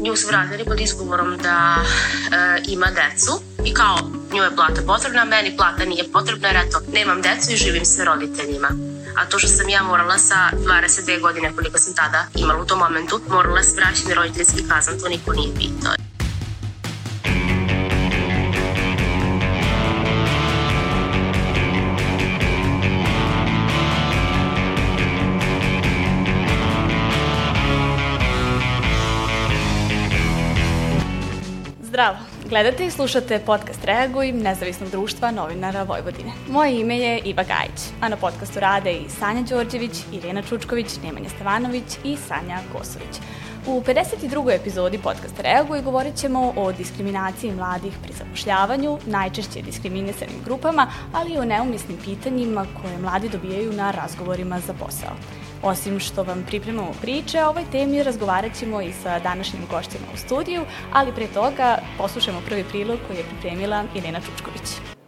nju su vratili pod izgovorom da e, ima decu i kao nju je plata potrebna, meni plata nije potrebna jer eto, nemam decu i živim sa roditeljima. A to što sam ja morala sa 22 godine koliko sam tada imala u tom momentu, morala se vraćati roditeljski kazan, to niko nije pitao. Zdravo! Gledate i slušate podcast Reaguj nezavisnog društva novinara Vojvodine. Moje ime je Iva Gajić, a na podcastu rade i Sanja Đorđević, Irena Čučković, Nemanja Stevanović i Sanja Kosović. U 52. epizodi podcasta Reaguj govorit ćemo o diskriminaciji mladih pri zapošljavanju, najčešće diskriminisanim grupama, ali i o neumisnim pitanjima koje mladi dobijaju na razgovorima za posao. Osim što vam pripremamo priče, o ovoj temi razgovarat ćemo i sa današnjim gošćima u studiju, ali pre toga poslušamo prvi prilog koji je pripremila Irena Čučković.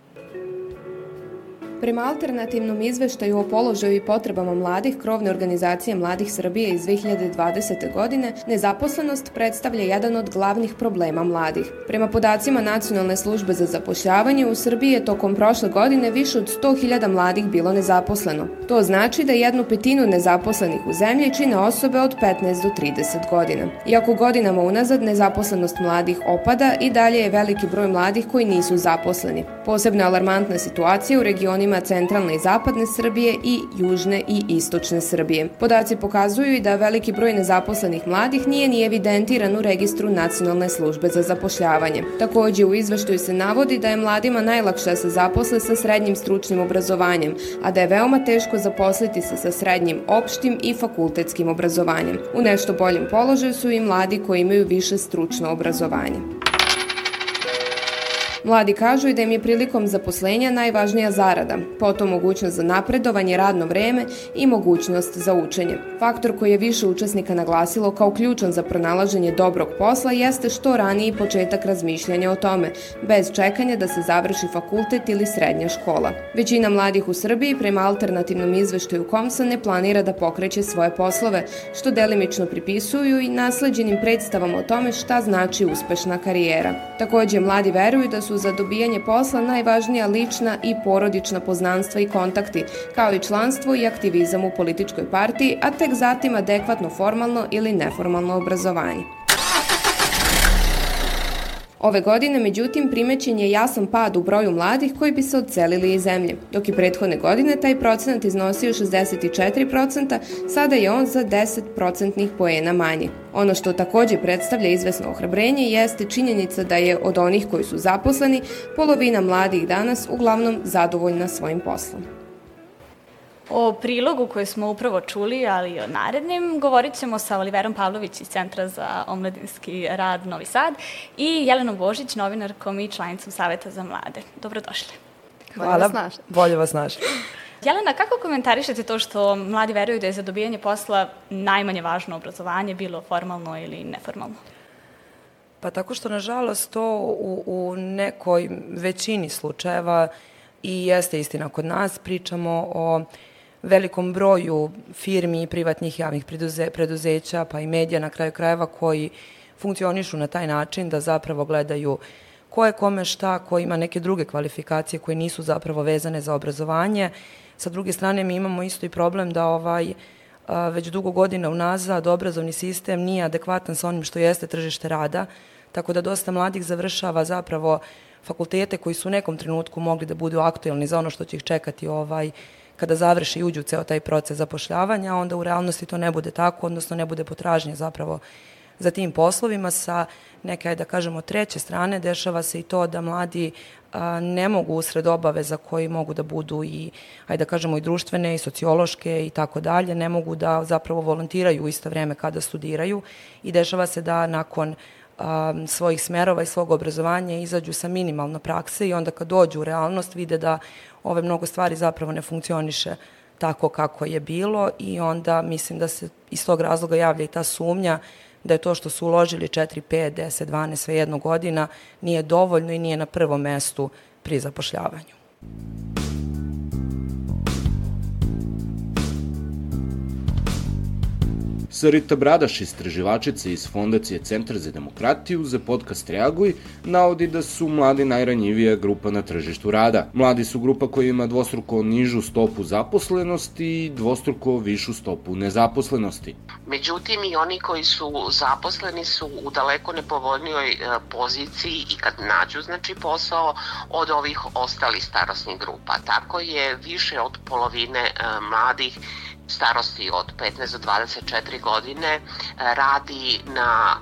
Prema alternativnom izveštaju o položaju i potrebama mladih krovne organizacije Mladih Srbije iz 2020. godine, nezaposlenost predstavlja jedan od glavnih problema mladih. Prema podacima Nacionalne službe za zapošljavanje, u Srbiji je tokom prošle godine više od 100.000 mladih bilo nezaposleno. To znači da jednu petinu nezaposlenih u zemlji čine osobe od 15 do 30 godina. Iako godinama unazad nezaposlenost mladih opada i dalje je veliki broj mladih koji nisu zaposleni. Posebno alarmantna situacija u regionima delima centralne i zapadne Srbije i južne i istočne Srbije. Podaci pokazuju i da veliki broj nezaposlenih mladih nije ni evidentiran u registru Nacionalne službe za zapošljavanje. Takođe u izveštaju se navodi da je mladima najlakše da se zaposle sa srednjim stručnim obrazovanjem, a da je veoma teško zaposliti se sa srednjim opštim i fakultetskim obrazovanjem. U nešto boljem položaju su i mladi koji imaju više stručno obrazovanje. Mladi kažu i da im je prilikom zaposlenja najvažnija zarada, potom mogućnost za napredovanje, radno vreme i mogućnost za učenje. Faktor koji je više učesnika naglasilo kao ključan za pronalaženje dobrog posla jeste što raniji početak razmišljanja o tome, bez čekanja da se završi fakultet ili srednja škola. Većina mladih u Srbiji prema alternativnom izveštaju Komsa ne planira da pokreće svoje poslove, što delimično pripisuju i nasleđenim predstavama o tome šta znači uspešna karijera. Takođe, mladi veruju da su su za dobijanje posla najvažnija lična i porodična poznanstva i kontakti, kao i članstvo i aktivizam u političkoj partiji, a tek zatim adekvatno formalno ili neformalno obrazovanje. Ove godine, međutim, primećen je jasan pad u broju mladih koji bi se odselili iz zemlje. Dok i prethodne godine taj procenat iznosio 64%, sada je on za 10 procentnih poena manji. Ono što takođe predstavlja izvesno ohrabrenje jeste činjenica da je od onih koji su zaposleni, polovina mladih danas uglavnom zadovoljna svojim poslom. O prilogu koji smo upravo čuli, ali i o narednim, govorit ćemo sa Oliverom Pavlović iz Centra za omladinski rad Novi Sad i Jelenom Božić, novinarkom i članicom Saveta za mlade. Dobrodošli. Hvala, bolje vas našli. Jelena, kako komentarišete to što mladi veruju da je za dobijanje posla najmanje važno obrazovanje, bilo formalno ili neformalno? Pa tako što, nažalost, to u, u nekoj većini slučajeva i jeste istina kod nas, pričamo o velikom broju firmi i privatnih javnih preduze, preduzeća, pa i medija na kraju krajeva koji funkcionišu na taj način da zapravo gledaju ko je kome šta, ko ima neke druge kvalifikacije koje nisu zapravo vezane za obrazovanje. Sa druge strane mi imamo isto i problem da ovaj već dugo godina unazad obrazovni sistem nije adekvatan sa onim što jeste tržište rada, tako da dosta mladih završava zapravo fakultete koji su u nekom trenutku mogli da budu aktuelni za ono što će ih čekati ovaj kada završi i uđu u ceo taj proces zapošljavanja, onda u realnosti to ne bude tako, odnosno ne bude potražnje zapravo za tim poslovima. Sa neke, da kažemo, treće strane dešava se i to da mladi a, ne mogu usred obaveza koji mogu da budu i, ajde da kažemo, i društvene i sociološke i tako dalje, ne mogu da zapravo volontiraju u isto vreme kada studiraju i dešava se da nakon a, svojih smerova i svog obrazovanja izađu sa minimalno prakse i onda kad dođu u realnost vide da ove mnogo stvari zapravo ne funkcioniše tako kako je bilo i onda mislim da se iz tog razloga javlja i ta sumnja da je to što su uložili 4, 5, 10, 12, sve jedno godina nije dovoljno i nije na prvom mestu pri zapošljavanju. Sarita Bradaš, istraživačica iz Fondacije Centar za demokratiju za podcast Reaguj, navodi da su mladi najranjivija grupa na tržištu rada. Mladi su grupa koja ima dvostruko nižu stopu zaposlenosti i dvostruko višu stopu nezaposlenosti. Međutim, i oni koji su zaposleni su u daleko nepovoljnijoj e, poziciji i kad nađu znači posao od ovih ostalih starosnih grupa. Tako je više od polovine e, mladih starosti od 15 do 24 godine e, radi na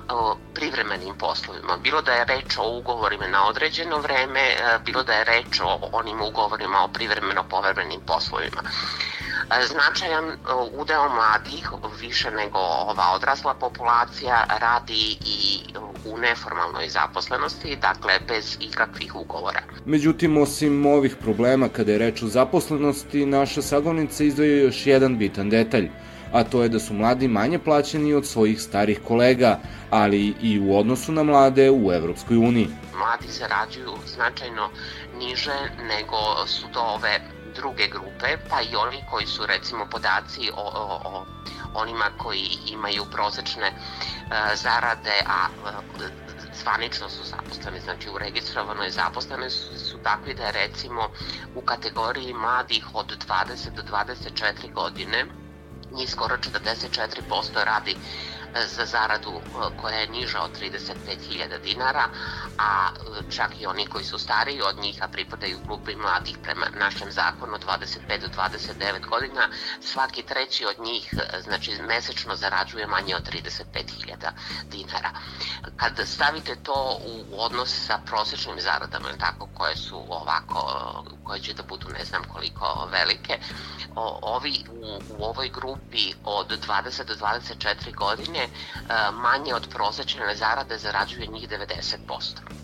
privremenim poslovima. Bilo da je reč o ugovorima na određeno vreme, e, bilo da je reč o onim ugovorima o privremeno povremenim poslovima. E, značajan udeo mladih, više nego ova odrasla populacija, radi i u neformalnoj zaposlenosti, dakle bez ikakvih ugovora. Međutim, osim ovih problema kada je reč o zaposlenosti, naša sagovnica izdvaja još jedan bitan detalj, a to je da su mladi manje plaćeni od svojih starih kolega, ali i u odnosu na mlade u Evropskoj uniji. Mladi zarađuju značajno niže nego su to ove druge grupe, pa i oni koji su recimo podaci o, o, o onima koji imaju prosečne e, zarade, a e, zvanično su zaposleni, znači u registrovanoj zaposlene su, su takvi da je recimo u kategoriji mladih od 20 do 24 godine njih skoro 44% radi za zaradu e, koja je niža od 35.000 dinara, a e, čak i oni koji su stariji od njih, a pripadaju grupi mladih prema našem zakonu 25 do 29 godina, svaki treći od njih e, znači mesečno zarađuje manje od 35.000 dinara. Kad stavite to u odnos sa prosečnim zaradama, tako, koje su ovako, koje će da budu ne znam koliko velike, ovi u, u ovoj grupi od 20 do 24 godine e, manje od prosečne zarade zarađuje njih 90%.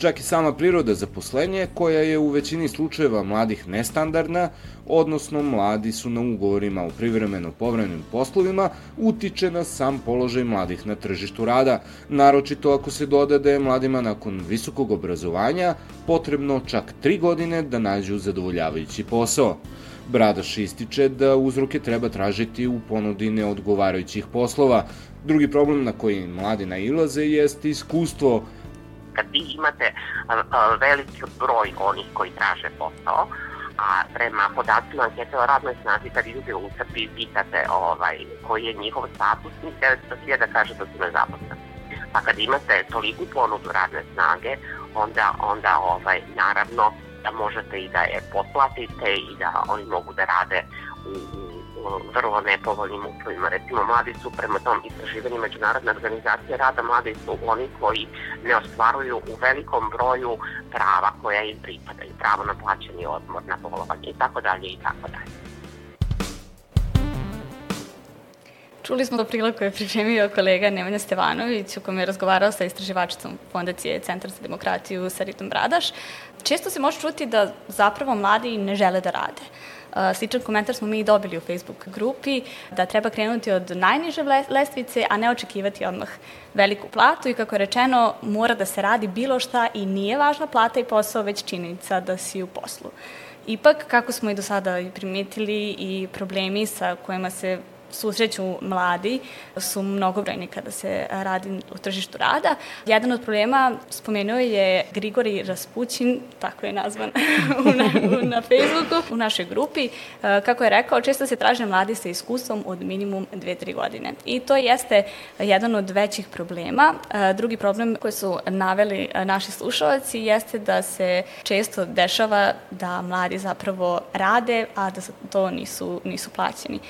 Čak i sama priroda zaposlenja, koja je u većini slučajeva mladih nestandardna, odnosno mladi su na ugovorima o privremeno povremenim poslovima, utiče na sam položaj mladih na tržištu rada, naročito ako se doda da je mladima nakon visokog obrazovanja potrebno čak tri godine da nađu zadovoljavajući posao. Bradaš ističe da uzroke treba tražiti u ponudi neodgovarajućih poslova. Drugi problem na koji mladi nailaze jeste iskustvo. Kad vi imate veliki broj onih koji traže posao, a prema podacima ankete o radnoj snazi kad ljude u Srbiji pitate ovaj, koji je njihov status, njih 900 da kaže da su nezaposleni. Pa kad imate toliku ponudu radne snage, onda, onda ovaj, naravno da možete i da je potplatite i da oni mogu da rade u, u vrlo nepovoljnim uslovima. Recimo, mladi su prema tom istraživanju Međunarodne organizacije rada, mladi su oni koji ne ostvaruju u velikom broju prava koja im pripadaju. Pravo na plaćeni odmor, na bolovanje i tako dalje i tako dalje. Čuli smo do prilog koje je pripremio kolega Nemanja Stevanović u kome je razgovarao sa istraživačicom Fondacije Centar za demokratiju Saritom Bradaš. Često se može čuti da zapravo mladi ne žele da rade. Sličan komentar smo mi i dobili u Facebook grupi, da treba krenuti od najniže lestvice, a ne očekivati odmah veliku platu i kako je rečeno, mora da se radi bilo šta i nije važna plata i posao, već činjenica da si u poslu. Ipak, kako smo i do sada primetili i problemi sa kojima se susreću mladi su mnogobrojni kada se radi u tržištu rada. Jedan od problema spomenuo je Grigori Raspućin, tako je nazvan na, na Facebooku, u našoj grupi. Kako je rekao, često se traže mladi sa iskustvom od minimum 2-3 godine. I to jeste jedan od većih problema. Drugi problem koji su naveli naši slušalci jeste da se često dešava da mladi zapravo rade, a da to nisu, nisu plaćeni.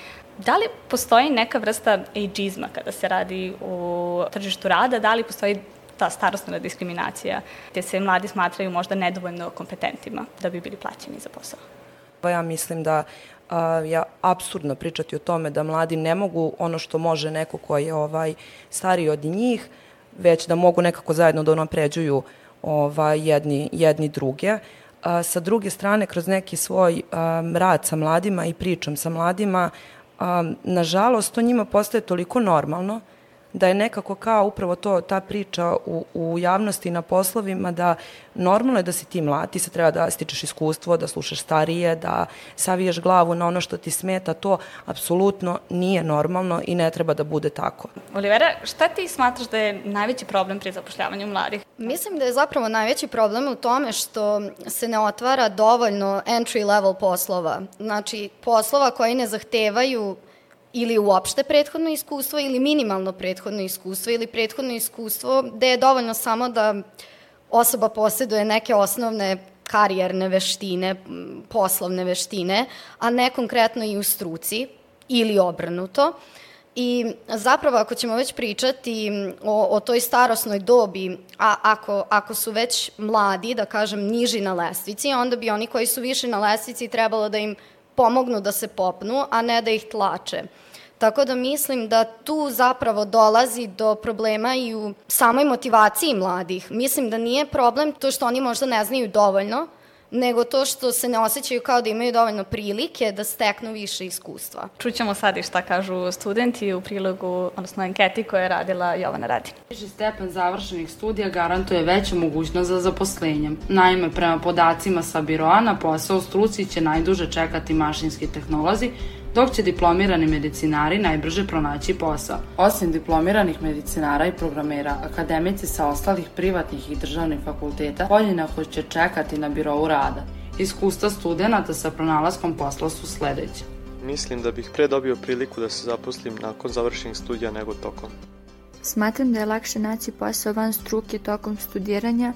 Da li postoji neka vrsta ageizma kada se radi u tržištu rada? Da li postoji ta starostna diskriminacija gde se mladi smatraju možda nedovoljno kompetentima da bi bili plaćeni za posao? Pa ja mislim da a, ja absurdno pričati o tome da mladi ne mogu ono što može neko ko je ovaj stariji od njih, već da mogu nekako zajedno da napređuju ovaj, jedni, jedni druge. Sa druge strane, kroz neki svoj a, rad sa mladima i pričam sa mladima, a, nažalost, to njima postaje toliko normalno da je nekako kao upravo to, ta priča u, u javnosti na poslovima da normalno je da si ti mlad, ti se treba da stičeš iskustvo, da slušaš starije, da saviješ glavu na ono što ti smeta, to apsolutno nije normalno i ne treba da bude tako. Olivera, šta ti smatraš da je najveći problem pri zapošljavanju mladih? Mislim da je zapravo najveći problem u tome što se ne otvara dovoljno entry level poslova. Znači, poslova koji ne zahtevaju ili uopšte prethodno iskustvo ili minimalno prethodno iskustvo ili prethodno iskustvo gde je dovoljno samo da osoba posjeduje neke osnovne karijerne veštine, poslovne veštine, a ne konkretno i u struci ili obrnuto. I zapravo ako ćemo već pričati o, o toj starosnoj dobi, a ako, ako su već mladi, da kažem, niži na lestvici, onda bi oni koji su više na lestvici trebalo da im pomognu da se popnu, a ne da ih tlače. Tako da mislim da tu zapravo dolazi do problema i u samoj motivaciji mladih. Mislim da nije problem to što oni možda ne znaju dovoljno, nego to što se ne osjećaju kao da imaju dovoljno prilike da steknu više iskustva. Čućemo sad i šta kažu studenti u prilogu, odnosno anketi koje je radila Jovana Radin. Viši stepen završenih studija garantuje veću mogućnost za zaposlenjem. Naime, prema podacima sa biroa na posao u struci će najduže čekati mašinski tehnolozi, dok će diplomirani medicinari najbrže pronaći posao. Osim diplomiranih medicinara i programera, akademici sa ostalih privatnih i državnih fakulteta podjednako će čekati na birovu rada. Iskustva studenta sa pronalaskom posla su sledeće. Mislim da bih pre dobio priliku da se zaposlim nakon završenih studija nego tokom. Smatram da je lakše naći posao van struke tokom studiranja,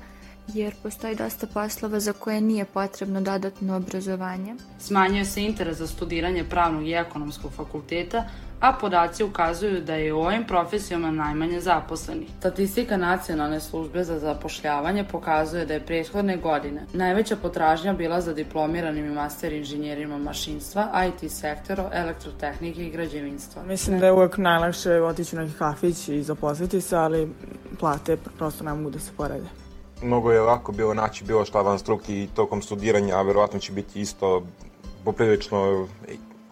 jer postoji dosta poslova za koje nije potrebno dodatno obrazovanje. Smanjuje se interes za studiranje pravnog i ekonomskog fakulteta, a podaci ukazuju da je u ovim profesijama najmanje zaposlenih. Statistika Nacionalne službe za zapošljavanje pokazuje da je prethodne godine najveća potražnja bila za diplomiranim i master inženjerima mašinstva, IT sektoru, elektrotehnike i građevinstva. Mislim da je uvek najlakše otići u neki kafić i zaposliti se, ali plate prosto ne mogu da se porede mnogo je lako bilo naći bilo šta van struki i tokom studiranja, a verovatno će biti isto poprilično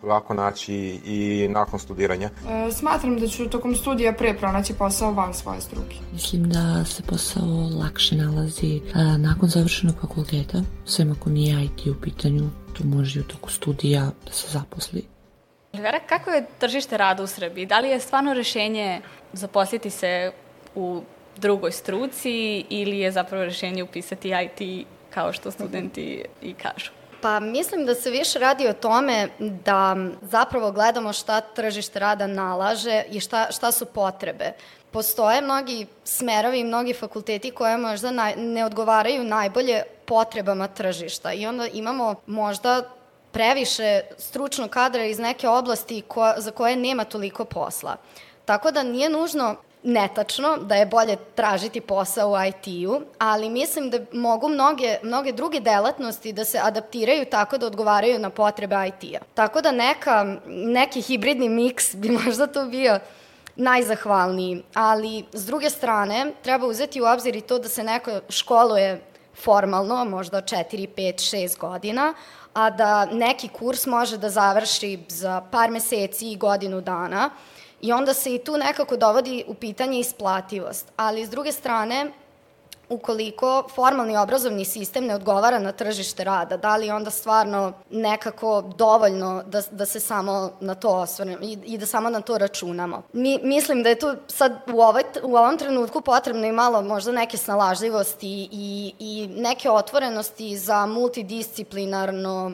lako naći i nakon studiranja. E, smatram da ću tokom studija pre pronaći posao van svoje struke. Mislim da se posao lakše nalazi e, nakon završenog fakulteta, sve ako nije IT u pitanju, tu može u toku studija da se zaposli. Vera, kako je tržište rada u Srbiji? Da li je stvarno rešenje zaposliti se u drugoj struci ili je zapravo rešenje upisati IT kao što studenti i kažu? Pa mislim da se više radi o tome da zapravo gledamo šta tržište rada nalaže i šta, šta su potrebe. Postoje mnogi smerovi i mnogi fakulteti koje možda naj, ne odgovaraju najbolje potrebama tržišta i onda imamo možda previše stručnog kadra iz neke oblasti ko, za koje nema toliko posla. Tako da nije nužno netačno da je bolje tražiti posao u IT-u, ali mislim da mogu mnoge, mnoge druge delatnosti da se adaptiraju tako da odgovaraju na potrebe IT-a. Tako da neka, neki hibridni miks bi možda to bio najzahvalniji, ali s druge strane treba uzeti u obzir i to da se neko školuje formalno, možda 4, 5, 6 godina, a da neki kurs može da završi za par meseci i godinu dana, I onda se i tu nekako dovodi u pitanje isplativost. Ali s druge strane, ukoliko formalni obrazovni sistem ne odgovara na tržište rada, da li onda stvarno nekako dovoljno da, da se samo na to osvrnemo i, i da samo na to računamo. Mi, mislim da je tu sad u, ovaj, u ovom trenutku potrebno i malo možda neke snalažljivosti i, i neke otvorenosti za multidisciplinarno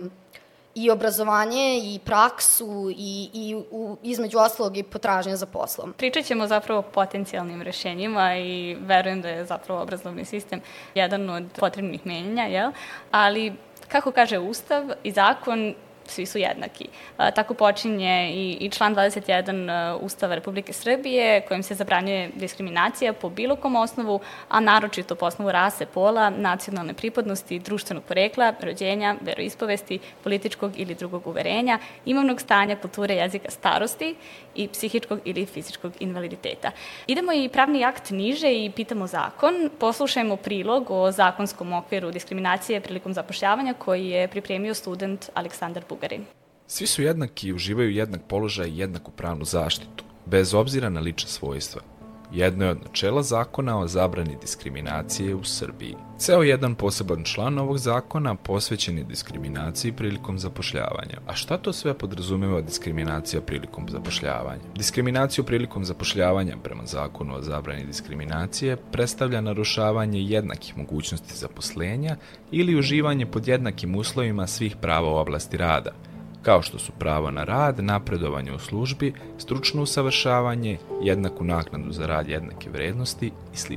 i obrazovanje i praksu i, i u, između ostalog i potražnja za poslom. Pričat ćemo zapravo o potencijalnim rešenjima i verujem da je zapravo obrazovni sistem jedan od potrebnih menjanja, jel? ali kako kaže Ustav i zakon, svi su jednaki. Tako počinje i, i član 21 Ustava Republike Srbije kojim se zabranjuje diskriminacija po bilo kom osnovu, a naročito po osnovu rase, pola, nacionalne pripadnosti, društvenog porekla, rođenja, veroispovesti, političkog ili drugog uverenja, imovnog stanja, kulture, jezika, starosti i psihičkog ili fizičkog invaliditeta. Idemo i pravni akt niže i pitamo zakon. Poslušajmo prilog o zakonskom okviru diskriminacije prilikom zapošljavanja koji je pripremio student Aleksandar Bugarin. Bugarin. Svi su jednaki i uživaju jednak položaj i jednaku pravnu zaštitu, bez obzira na lične svojstva. Jedno je od načela zakona o zabrani diskriminacije u Srbiji. Ceo jedan poseban član ovog zakona posvećen je diskriminaciji prilikom zapošljavanja. A šta to sve podrazumeva diskriminacija prilikom zapošljavanja? Diskriminaciju prilikom zapošljavanja prema zakonu o zabrani diskriminacije predstavlja narušavanje jednakih mogućnosti zaposlenja ili uživanje pod jednakim uslovima svih prava u oblasti rada – kao što su pravo na rad, napredovanje u službi, stručno usavršavanje, jednaku naknadu za rad jednake vrednosti i sl.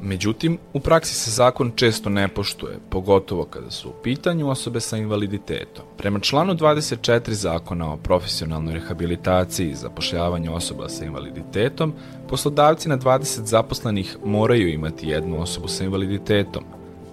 Međutim, u praksi se zakon često ne poštuje, pogotovo kada su u pitanju osobe sa invaliditetom. Prema članu 24 zakona o profesionalnoj rehabilitaciji i zapošljavanju osoba sa invaliditetom, poslodavci na 20 zaposlenih moraju imati jednu osobu sa invaliditetom,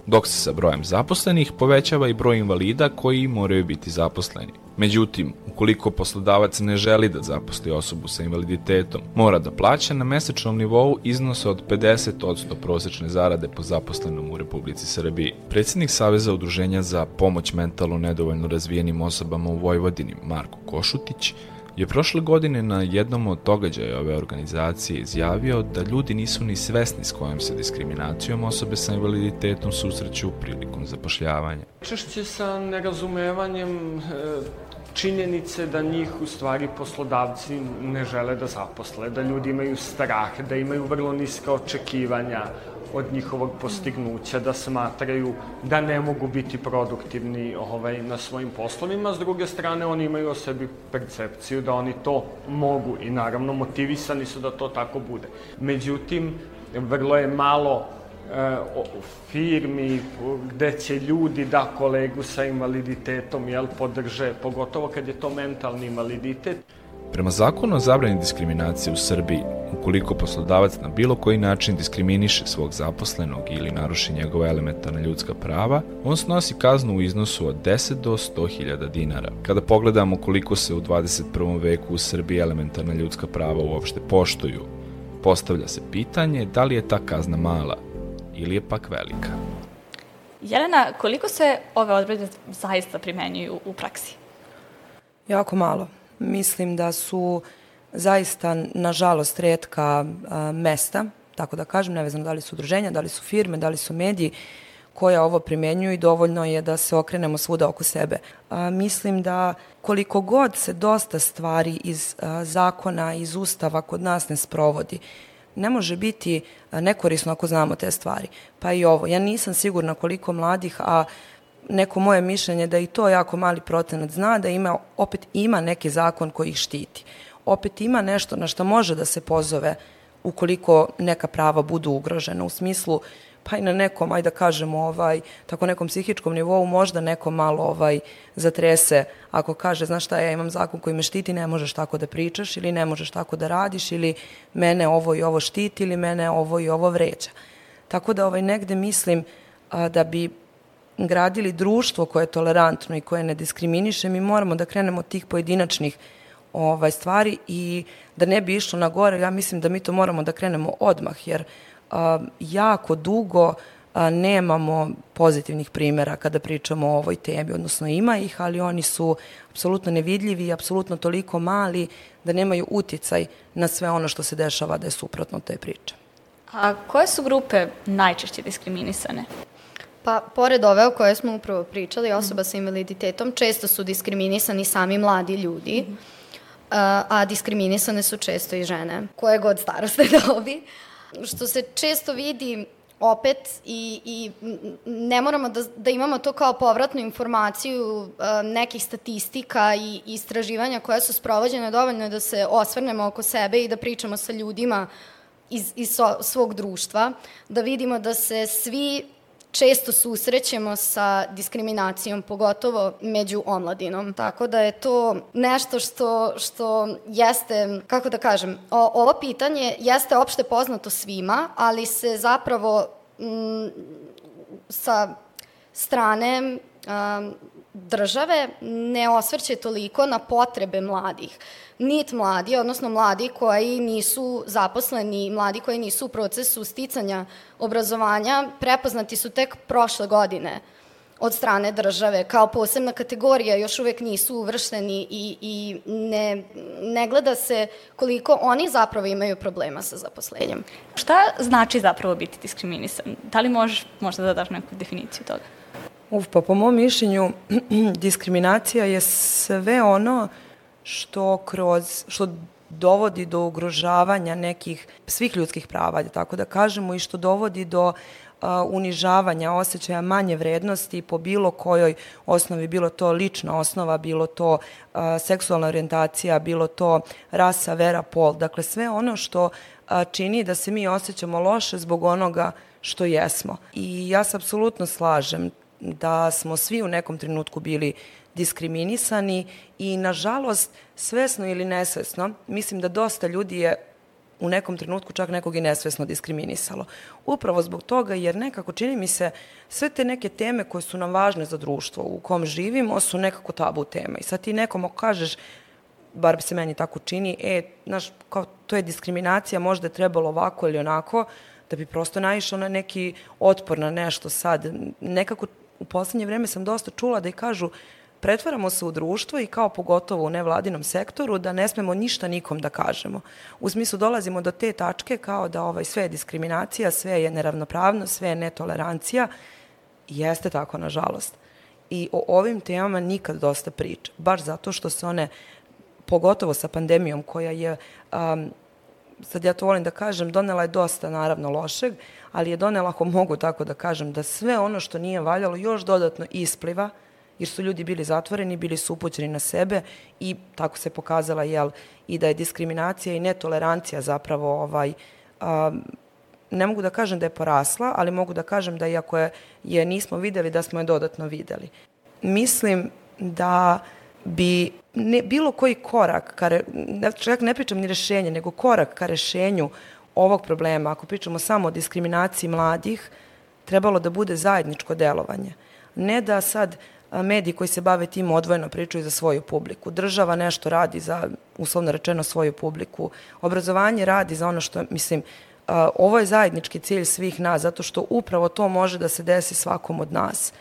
dok se sa brojem zaposlenih povećava i broj invalida koji moraju biti zaposleni. Međutim, ukoliko poslodavac ne želi da zaposli osobu sa invaliditetom, mora da plaća na mesečnom nivou iznose od 50% prosečne zarade po zaposlenom u Republici Srbiji. Predsednik Saveza udruženja za pomoć mentalno nedovoljno razvijenim osobama u Vojvodini, Marko Košutić, je prošle godine na jednom od događaja ove organizacije izjavio da ljudi nisu ni svesni s kojom se diskriminacijom osobe sa invaliditetom susreću prilikom zapošljavanja. Češće sa nerazumevanjem e, činjenice da njih u stvari poslodavci ne žele da zaposle, da ljudi imaju strah, da imaju vrlo niska očekivanja, od njihovog postignuća, da smatraju da ne mogu biti produktivni ovaj, na svojim poslovima. S druge strane, oni imaju o sebi percepciju da oni to mogu i naravno motivisani su da to tako bude. Međutim, vrlo je malo e, firmi gde će ljudi da kolegu sa invaliditetom jel, podrže, pogotovo kad je to mentalni invaliditet. Prema zakonu o zabrani diskriminacije u Srbiji, ukoliko poslodavac na bilo koji način diskriminiše svog zaposlenog ili naruši njegove elementarna ljudska prava, on snosi kaznu u iznosu od 10 do 100 hiljada dinara. Kada pogledamo koliko se u 21. veku u Srbiji elementarna ljudska prava uopšte poštuju, postavlja se pitanje da li je ta kazna mala ili je pak velika. Jelena, koliko se ove odredbe zaista primenjuju u praksi? Jako malo mislim da su zaista, nažalost, redka mesta, tako da kažem, nevezano da li su udruženja, da li su firme, da li su mediji, koja ovo primenjuju i dovoljno je da se okrenemo svuda oko sebe. A, mislim da koliko god se dosta stvari iz a, zakona, iz ustava kod nas ne sprovodi, ne može biti nekorisno ako znamo te stvari. Pa i ovo. Ja nisam sigurna koliko mladih, a neko moje mišljenje da i to jako mali procenat zna da ima, opet ima neki zakon koji ih štiti. Opet ima nešto na što može da se pozove ukoliko neka prava budu ugrožena u smislu pa i na nekom, ajde da kažemo, ovaj, tako nekom psihičkom nivou možda neko malo ovaj, zatrese ako kaže, znaš šta, ja imam zakon koji me štiti, ne možeš tako da pričaš ili ne možeš tako da radiš ili mene ovo i ovo štiti ili mene ovo i ovo vređa. Tako da ovaj, negde mislim a, da bi gradili društvo koje je tolerantno i koje ne diskriminiše, mi moramo da krenemo od tih pojedinačnih ovaj, stvari i da ne bi išlo na gore, ja mislim da mi to moramo da krenemo odmah, jer a, jako dugo a, nemamo pozitivnih primera kada pričamo o ovoj temi, odnosno ima ih, ali oni su apsolutno nevidljivi i apsolutno toliko mali da nemaju uticaj na sve ono što se dešava da je suprotno te priče. A koje su grupe najčešće diskriminisane? Pa, pored ove o kojoj smo upravo pričali, osoba sa invaliditetom, često su diskriminisani sami mladi ljudi, mm a diskriminisane su često i žene, koje god staroste dobi. Što se često vidi opet i, i ne moramo da, da imamo to kao povratnu informaciju nekih statistika i istraživanja koja su sprovođene dovoljno da se osvrnemo oko sebe i da pričamo sa ljudima iz, iz svog društva, da vidimo da se svi često susrećemo sa diskriminacijom, pogotovo među omladinom. Tako da je to nešto što, što jeste, kako da kažem, o, ovo pitanje jeste opšte poznato svima, ali se zapravo m, sa strane um, države ne osvrće toliko na potrebe mladih. Nit mladi, odnosno mladi koji nisu zaposleni, mladi koji nisu u procesu sticanja obrazovanja, prepoznati su tek prošle godine od strane države kao posebna kategorija još uvek nisu uvršteni i, i ne, ne gleda se koliko oni zapravo imaju problema sa zaposlenjem. Šta znači zapravo biti diskriminisan? Da li možeš možda da daš neku definiciju toga? Uf, pa po mom mišljenju diskriminacija je sve ono što kroz, što dovodi do ugrožavanja nekih svih ljudskih prava, tako da kažemo, i što dovodi do unižavanja, osjećaja manje vrednosti po bilo kojoj osnovi, bilo to lična osnova, bilo to seksualna orijentacija, bilo to rasa, vera, pol. Dakle, sve ono što čini da se mi osjećamo loše zbog onoga što jesmo. I ja se apsolutno slažem da smo svi u nekom trenutku bili diskriminisani i nažalost svesno ili nesvesno mislim da dosta ljudi je u nekom trenutku čak nekog i nesvesno diskriminisalo. Upravo zbog toga jer nekako čini mi se sve te neke teme koje su nam važne za društvo u kom živimo su nekako tabu teme. I sad ti nekom kažeš bar se meni tako čini, e, znaš, kao, to je diskriminacija, možda je trebalo ovako ili onako, da bi prosto naišao na neki otpor na nešto sad. Nekako u poslednje vreme sam dosta čula da i kažu pretvaramo se u društvo i kao pogotovo u nevladinom sektoru da ne smemo ništa nikom da kažemo. U smislu dolazimo do te tačke kao da ovaj, sve je diskriminacija, sve je neravnopravnost, sve je netolerancija. Jeste tako, nažalost. I o ovim temama nikad dosta priča, baš zato što se one, pogotovo sa pandemijom koja je, um, sad ja to volim da kažem, donela je dosta naravno lošeg, ali je donela, ako mogu tako da kažem, da sve ono što nije valjalo još dodatno ispliva, jer su ljudi bili zatvoreni, bili su upućeni na sebe i tako se pokazala jel, i da je diskriminacija i netolerancija zapravo ovaj, um, ne mogu da kažem da je porasla, ali mogu da kažem da iako je, je nismo videli, da smo je dodatno videli. Mislim da bi ne, bilo koji korak, ka re, čak ne pričam ni rešenje, nego korak ka rešenju ovog problema, ako pričamo samo o diskriminaciji mladih, trebalo da bude zajedničko delovanje. Ne da sad mediji koji se bave tim odvojeno pričaju za svoju publiku. Država nešto radi za, uslovno rečeno, svoju publiku. Obrazovanje radi za ono što, mislim, ovo je zajednički cilj svih nas, zato što upravo to može da se desi svakom od nas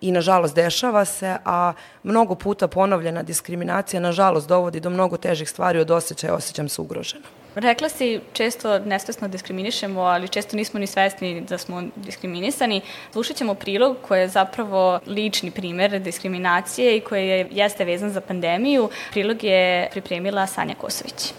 i nažalost dešava se, a mnogo puta ponovljena diskriminacija nažalost dovodi do mnogo težih stvari od osjećaja, osjećam se ugroženo. Rekla si, često nesvesno diskriminišemo, ali često nismo ni svesni da smo diskriminisani. Slušat ćemo prilog koji je zapravo lični primer diskriminacije i koji je, jeste vezan za pandemiju. Prilog je pripremila Sanja Kosović.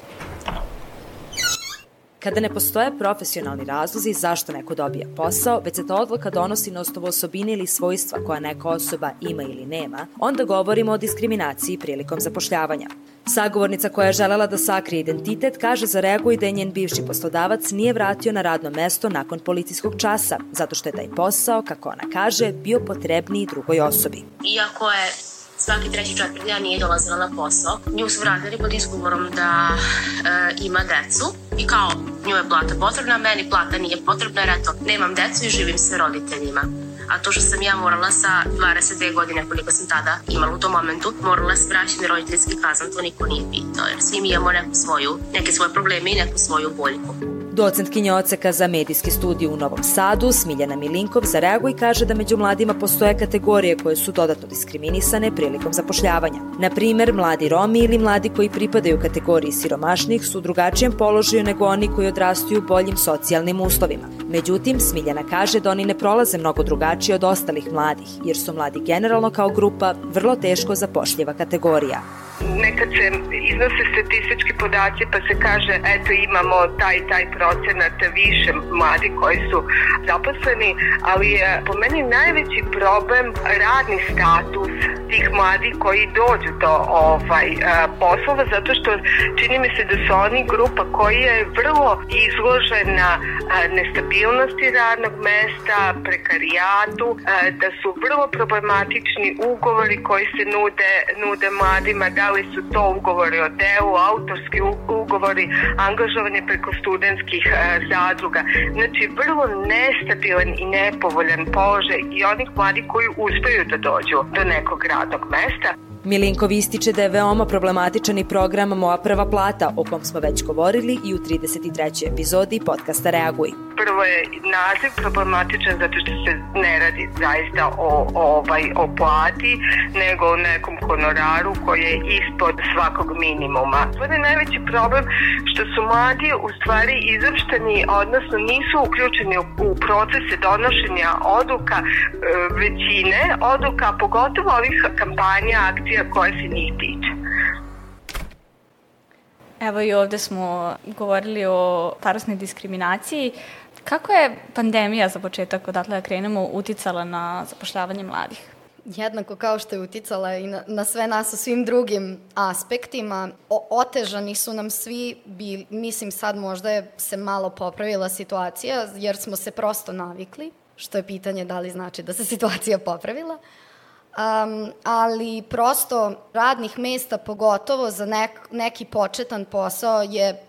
Kada ne postoje profesionalni razlozi zašto neko dobija posao, već se ta odluka donosi na osnovu osobine ili svojstva koja neka osoba ima ili nema, onda govorimo o diskriminaciji prilikom zapošljavanja. Sagovornica koja je želela da sakrije identitet kaže za reaguj da je njen bivši poslodavac nije vratio na radno mesto nakon policijskog časa, zato što je taj posao, kako ona kaže, bio potrebniji drugoj osobi. Iako je svaki treći četvrti dan nije dolazila na posao. Nju su vratili pod izgovorom da e, ima decu i kao nju je plata potrebna, meni plata nije potrebna jer eto, nemam decu i živim sa roditeljima a to što sam ja morala sa 22 godine koliko sam tada imala u tom momentu, morala se vraćati roditeljski kazan, to niko nije pitao, jer svi mi imamo neku svoju, neke svoje probleme i neku svoju boljku. Docentkinja oceka za medijski studij u Novom Sadu, Smiljana Milinkov, za reagu i kaže da među mladima postoje kategorije koje su dodatno diskriminisane prilikom zapošljavanja. Na primer, mladi Romi ili mladi koji pripadaju kategoriji siromašnih su u drugačijem položaju nego oni koji odrastaju boljim socijalnim uslovima. Međutim, Smiljana kaže da oni ne prolaze mnogo drugačije od ostalih mladih, jer su mladi generalno kao grupa vrlo teško zapošljiva kategorija nekad se iznose statistički podaci pa se kaže eto imamo taj taj procenat više mladi koji su zaposleni, ali je po meni najveći problem radni status tih mladih koji dođu do ovaj poslova zato što čini mi se da su oni grupa koja je vrlo izložena nestabilnosti radnog mesta, prekarijatu, da su vrlo problematični ugovori koji se nude, nude mladima, da li su to ugovori o delu, autorski ugovori, angažovanje preko studentskih e, zadruga. Znači, vrlo nestabilan i nepovoljan položaj i onih mladih koji uspeju da dođu do nekog radnog mesta. Milinkov ističe da je veoma problematičan i program Moja prva plata, o kom smo već govorili i u 33. epizodi podcasta Reaguj. Prvo je naziv problematičan zato što se ne radi zaista o, o, ovaj, o plati, nego o nekom honoraru koji je ispod svakog minimuma. To je najveći problem što su mladi u stvari izopšteni, odnosno nisu uključeni u, u procese donošenja odluka e, većine odluka, pogotovo ovih kampanja, akcija koje se njih tiče. Evo i ovde smo govorili o starostnoj diskriminaciji. Kako je pandemija za početak, odatle da krenemo, uticala na zapošljavanje mladih? jednako kao što je uticala i na, na sve nas u svim drugim aspektima. O, otežani su nam svi, bili, mislim sad možda je se malo popravila situacija, jer smo se prosto navikli, što je pitanje da li znači da se situacija popravila. Um, ali prosto radnih mesta, pogotovo za nek, neki početan posao, je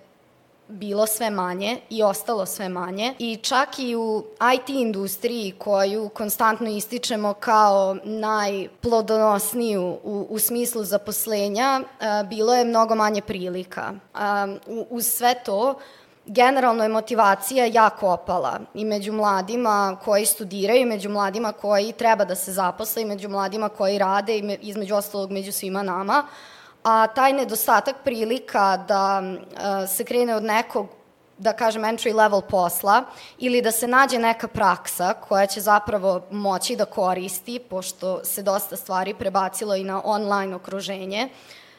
bilo sve manje i ostalo sve manje i čak i u IT industriji koju konstantno ističemo kao najplodonosniju u, u smislu zaposlenja, bilo je mnogo manje prilika. Uz sve to, generalno je motivacija jako opala i među mladima koji studiraju, i među mladima koji treba da se zaposle, i među mladima koji rade, i između ostalog među svima nama, a taj nedostatak prilika da uh, se krene od nekog da kažem entry level posla ili da se nađe neka praksa koja će zapravo moći da koristi pošto se dosta stvari prebacilo i na online okruženje.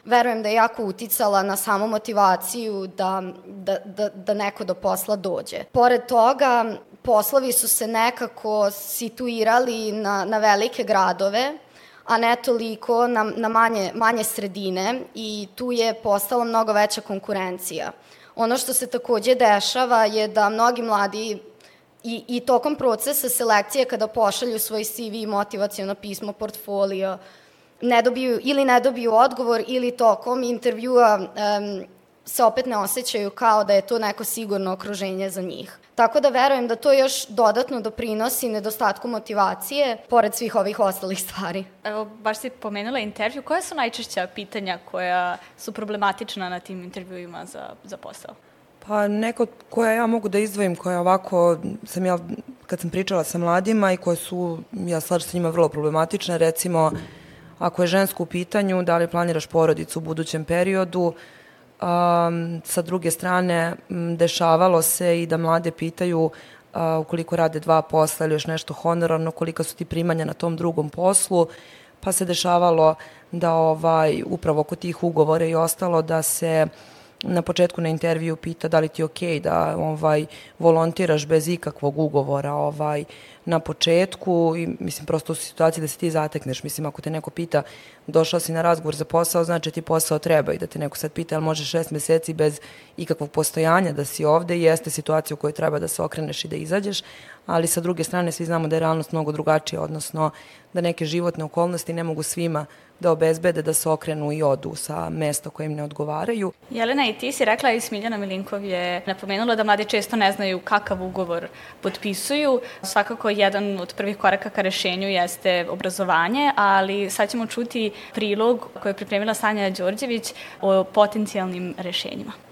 Verujem da je jako uticala na samu motivaciju da, da, da, da neko do posla dođe. Pored toga, poslovi su se nekako situirali na, na velike gradove, a ne toliko na, na manje, manje sredine i tu je postala mnogo veća konkurencija. Ono što se takođe dešava je da mnogi mladi i, i tokom procesa selekcije kada pošalju svoj CV, motivacijono pismo, portfolio, ne dobiju, ili ne dobiju odgovor ili tokom intervjua um, se opet ne osjećaju kao da je to neko sigurno okruženje za njih. Tako da verujem da to još dodatno doprinosi nedostatku motivacije, pored svih ovih ostalih stvari. Evo, baš si pomenula intervju. Koja su najčešća pitanja koja su problematična na tim intervjuima za, za posao? Pa neko koja ja mogu da izdvojim, koja ovako sam ja, kad sam pričala sa mladima i koje su, ja slažem sa njima, vrlo problematične, recimo, ako je žensko u pitanju, da li planiraš porodicu u budućem periodu, Um, sa druge strane, m, dešavalo se i da mlade pitaju uh, ukoliko rade dva posla ili još nešto honorarno, kolika su ti primanja na tom drugom poslu, pa se dešavalo da ovaj, upravo oko tih ugovora i ostalo da se na početku na intervju pita da li ti je okej okay da ovaj volontiraš bez ikakvog ugovora ovaj na početku i mislim prosto u situaciji da se ti zatekneš. Mislim ako te neko pita došao si na razgovor za posao, znači ti posao treba i da te neko sad pita jel može šest meseci bez ikakvog postojanja da si ovde jeste situacija u kojoj treba da se okreneš i da izađeš, ali sa druge strane svi znamo da je realnost mnogo drugačija, odnosno da neke životne okolnosti ne mogu svima da obezbede da se okrenu i odu sa mesta koje im ne odgovaraju. Jelena, i ti si rekla i Smiljana Milinkov je napomenula da mladi često ne znaju kakav ugovor potpisuju. Svakako jedan od prvih koraka ka rešenju jeste obrazovanje, ali sad ćemo čuti prilog koji je pripremila Sanja Đorđević o potencijalnim rešenjima.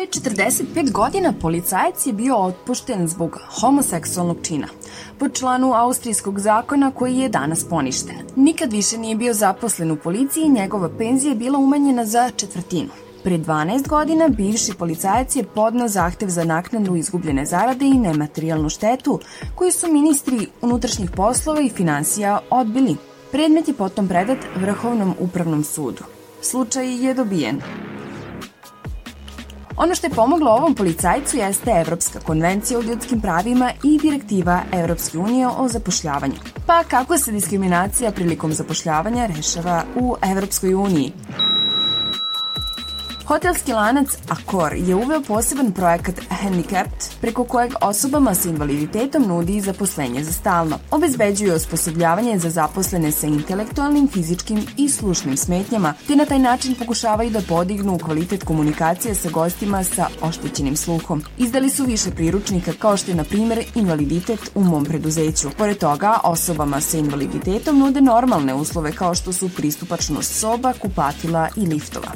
Pre 45 godina policajac je bio otpušten zbog homoseksualnog čina, po članu austrijskog zakona koji je danas poništen. Nikad više nije bio zaposlen u policiji i njegova penzija je bila umanjena za četvrtinu. Pre 12 godina bivši policajac je podnao zahtev za naknadu izgubljene zarade i nematerijalnu štetu, koju su ministri unutrašnjih poslova i financija odbili. Predmet je potom predat Vrhovnom upravnom sudu. Slučaj je dobijen. Ono što je pomoglo ovom policajcu jeste Evropska konvencija o ljudskim pravima i direktiva Evropske unije o zapošljavanju. Pa kako se diskriminacija prilikom zapošljavanja rešava u Evropskoj uniji? Hotelski lanac Accor je uveo poseban projekat Handicapped, preko kojeg osobama sa invaliditetom nudi zaposlenje za stalno. Obezbeđuje osposobljavanje za zaposlene sa intelektualnim, fizičkim i slušnim smetnjama, te na taj način pokušavaju da podignu kvalitet komunikacije sa gostima sa oštećenim sluhom. Izdali su više priručnika kao što je, na primer, invaliditet u mom preduzeću. Pored toga, osobama sa invaliditetom nude normalne uslove kao što su pristupačnost soba, kupatila i liftova.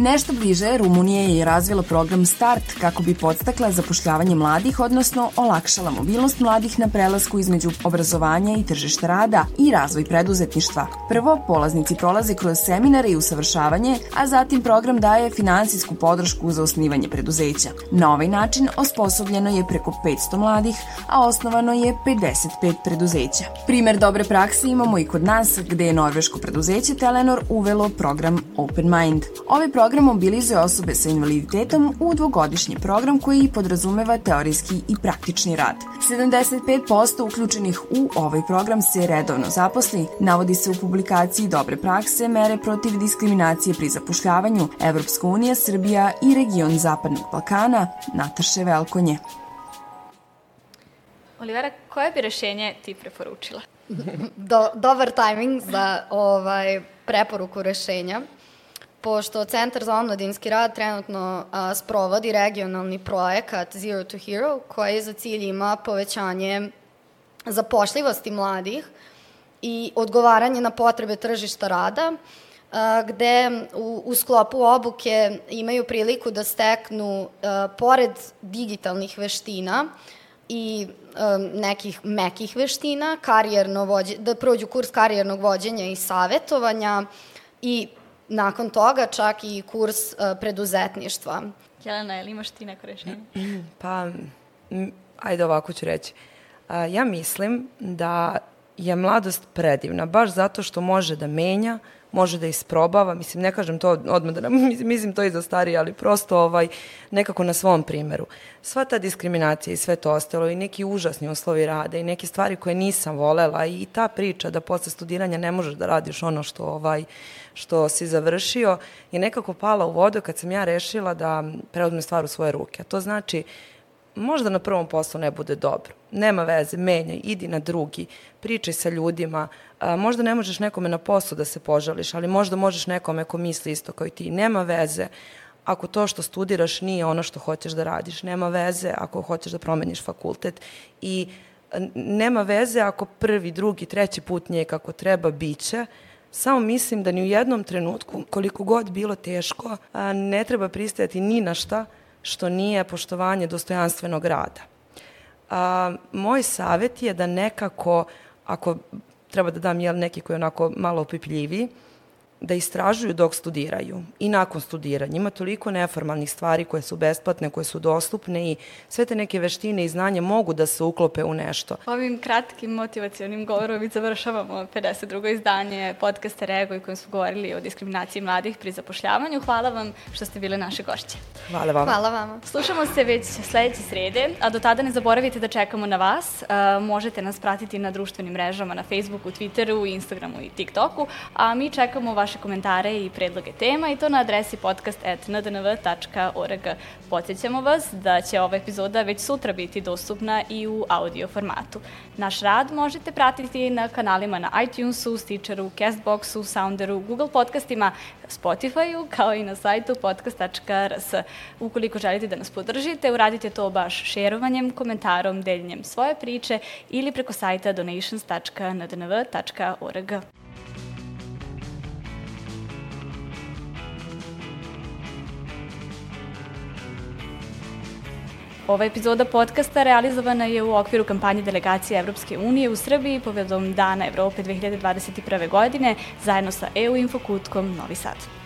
Nešto bliže, Rumunija je razvila program START kako bi podstakla zapošljavanje mladih, odnosno olakšala mobilnost mladih na prelasku između obrazovanja i tržišta rada i razvoj preduzetništva. Prvo, polaznici prolaze kroz seminare i usavršavanje, a zatim program daje finansijsku podršku za osnivanje preduzeća. Na ovaj način osposobljeno je preko 500 mladih, a osnovano je 55 preduzeća. Primer dobre prakse imamo i kod nas, gde je norveško preduzeće Telenor uvelo program Open Mind. Ovaj program program mobilizuje osobe sa invaliditetom u dvogodišnji program koji podrazumeva teorijski i praktični rad. 75% uključenih u ovaj program se redovno zaposli, navodi se u publikaciji Dobre prakse, mere protiv diskriminacije pri zapošljavanju, Evropska unija, Srbija i region Zapadnog Balkana, Nataše Velkonje. Olivera, koje bi rešenje ti preporučila? Do, dobar tajming za ovaj preporuku rešenja pošto Centar za omladinski rad trenutno a, sprovodi regionalni projekat Zero to Hero, koji za cilj ima povećanje zapošljivosti mladih i odgovaranje na potrebe tržišta rada, a, gde u, u sklopu obuke imaju priliku da steknu, a, pored digitalnih veština, i um, nekih mekih veština, karijerno vođe, da prođu kurs karijernog vođenja i savetovanja i nakon toga čak i kurs uh, preduzetništva. Jelena, je li imaš ti neko rešenje? Pa, ajde ovako ću reći. Uh, ja mislim da je mladost predivna, baš zato što može da menja, može da isprobava, mislim, ne kažem to odmah da, mislim to i za starije, ali prosto ovaj, nekako na svom primeru. Sva ta diskriminacija i sve to ostalo i neki užasni uslovi rada i neke stvari koje nisam volela i ta priča da posle studiranja ne možeš da radiš ono što ovaj, što si završio je nekako pala u vodu kad sam ja rešila da preuzmem stvar u svoje ruke. A to znači možda na prvom poslu ne bude dobro. Nema veze, menjaj, idi na drugi, pričaj sa ljudima. A, možda ne možeš nekome na poslu da se požališ, ali možda možeš nekome ko misli isto kao i ti. Nema veze ako to što studiraš nije ono što hoćeš da radiš. Nema veze ako hoćeš da promeniš fakultet i nema veze ako prvi, drugi, treći put nije kako treba, biće. Samo mislim da ni u jednom trenutku, koliko god bilo teško, ne treba pristajati ni na šta što nije poštovanje dostojanstvenog rada. A, moj savet je da nekako, ako treba da dam jel, neki koji je onako malo opipljiviji, da istražuju dok studiraju i nakon studiranja. Ima toliko neformalnih stvari koje su besplatne, koje su dostupne i sve te neke veštine i znanje mogu da se uklope u nešto. Ovim kratkim motivacijonim govorom mi završavamo 52. izdanje podcasta Rego i kojem smo govorili o diskriminaciji mladih pri zapošljavanju. Hvala vam što ste bile naše gošće. Hvala vam. Hvala vam. Slušamo se već sledeće srede, a do tada ne zaboravite da čekamo na vas. možete nas pratiti na društvenim mrežama, na Facebooku, Twitteru, Instagramu i TikToku, a mi čekamo vaš vaše komentare i predloge tema i to na adresi podcast.ndnv.org. Podsjećamo vas da će ova epizoda već sutra biti dostupna i u audio formatu. Naš rad možete pratiti na kanalima na iTunesu, Stitcheru, Castboxu, Sounderu, Google podcastima, Spotifyu, kao i na sajtu podcast.rs. Ukoliko želite da nas podržite, uradite to baš šerovanjem, komentarom, deljenjem svoje priče ili preko sajta donations.ndnv.org. Ova epizoda podcasta realizovana je u okviru kampanje delegacije Evropske unije u Srbiji povodom Dana Evrope 2021. godine zajedno sa EU Infokutkom Novi Sad.